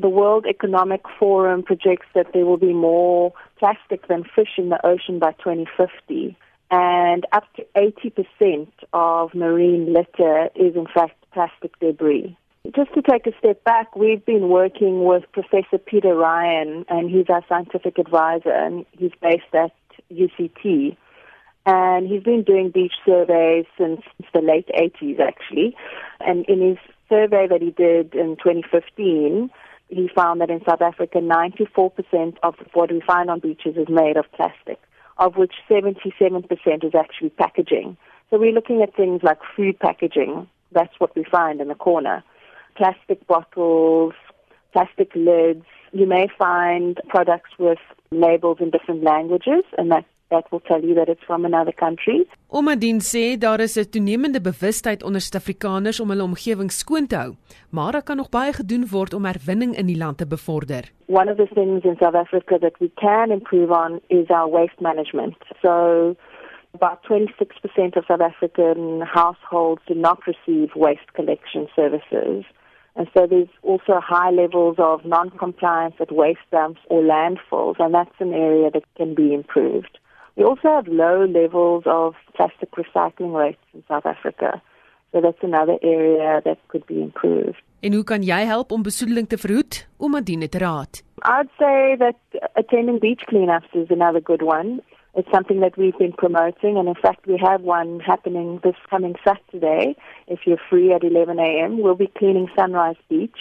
The World Economic Forum projects that there will be more plastic than fish in the ocean by 2050, and up to 80% of marine litter is in fact plastic debris. Just to take a step back, we've been working with Professor Peter Ryan, and he's our scientific advisor, and he's based at UCT. And he's been doing beach surveys since the late 80s, actually. And in his survey that he did in 2015, he found that in South Africa, 94% of what we find on beaches is made of plastic, of which 77% is actually packaging. So we're looking at things like food packaging. That's what we find in the corner plastic bottles, plastic lids. You may find products with labels in different languages, and that that will tell you that it's from another country. Omadien sê daar is 'n toenemende bewustheid onder Suid-Afrikaners om hulle omgewing skoon te hou, maar daar kan nog baie gedoen word om herwinning in die land te bevorder. One of the things in South Africa that we can improve on is our waste management. So about 26% of South African households do not receive waste collection services. And so there's also high levels of non-compliance at waste dumps or landfills, and that's an area that can be improved. We also have low levels of plastic recycling rates in South Africa. So that's another area that could be improved. En hoe kan jy help om besoedeling te verhoed om Adine te raad? I'd say that attending beach cleanups is another good one. It's something that we've been promoting, and in fact, we have one happening this coming Saturday. If you're free at 11 a.m., we'll be cleaning Sunrise Beach,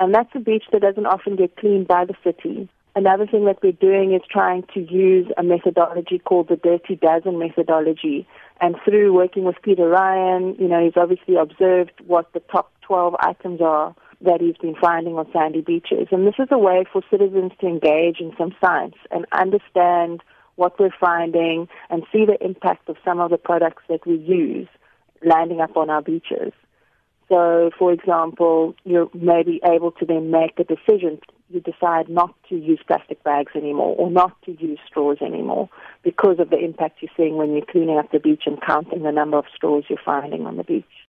and that's a beach that doesn't often get cleaned by the city. Another thing that we're doing is trying to use a methodology called the Dirty Dozen methodology. And through working with Peter Ryan, you know, he's obviously observed what the top 12 items are that he's been finding on sandy beaches. And this is a way for citizens to engage in some science and understand what we're finding, and see the impact of some of the products that we use landing up on our beaches. So, for example, you may be able to then make a decision. You decide not to use plastic bags anymore or not to use straws anymore because of the impact you're seeing when you're cleaning up the beach and counting the number of straws you're finding on the beach.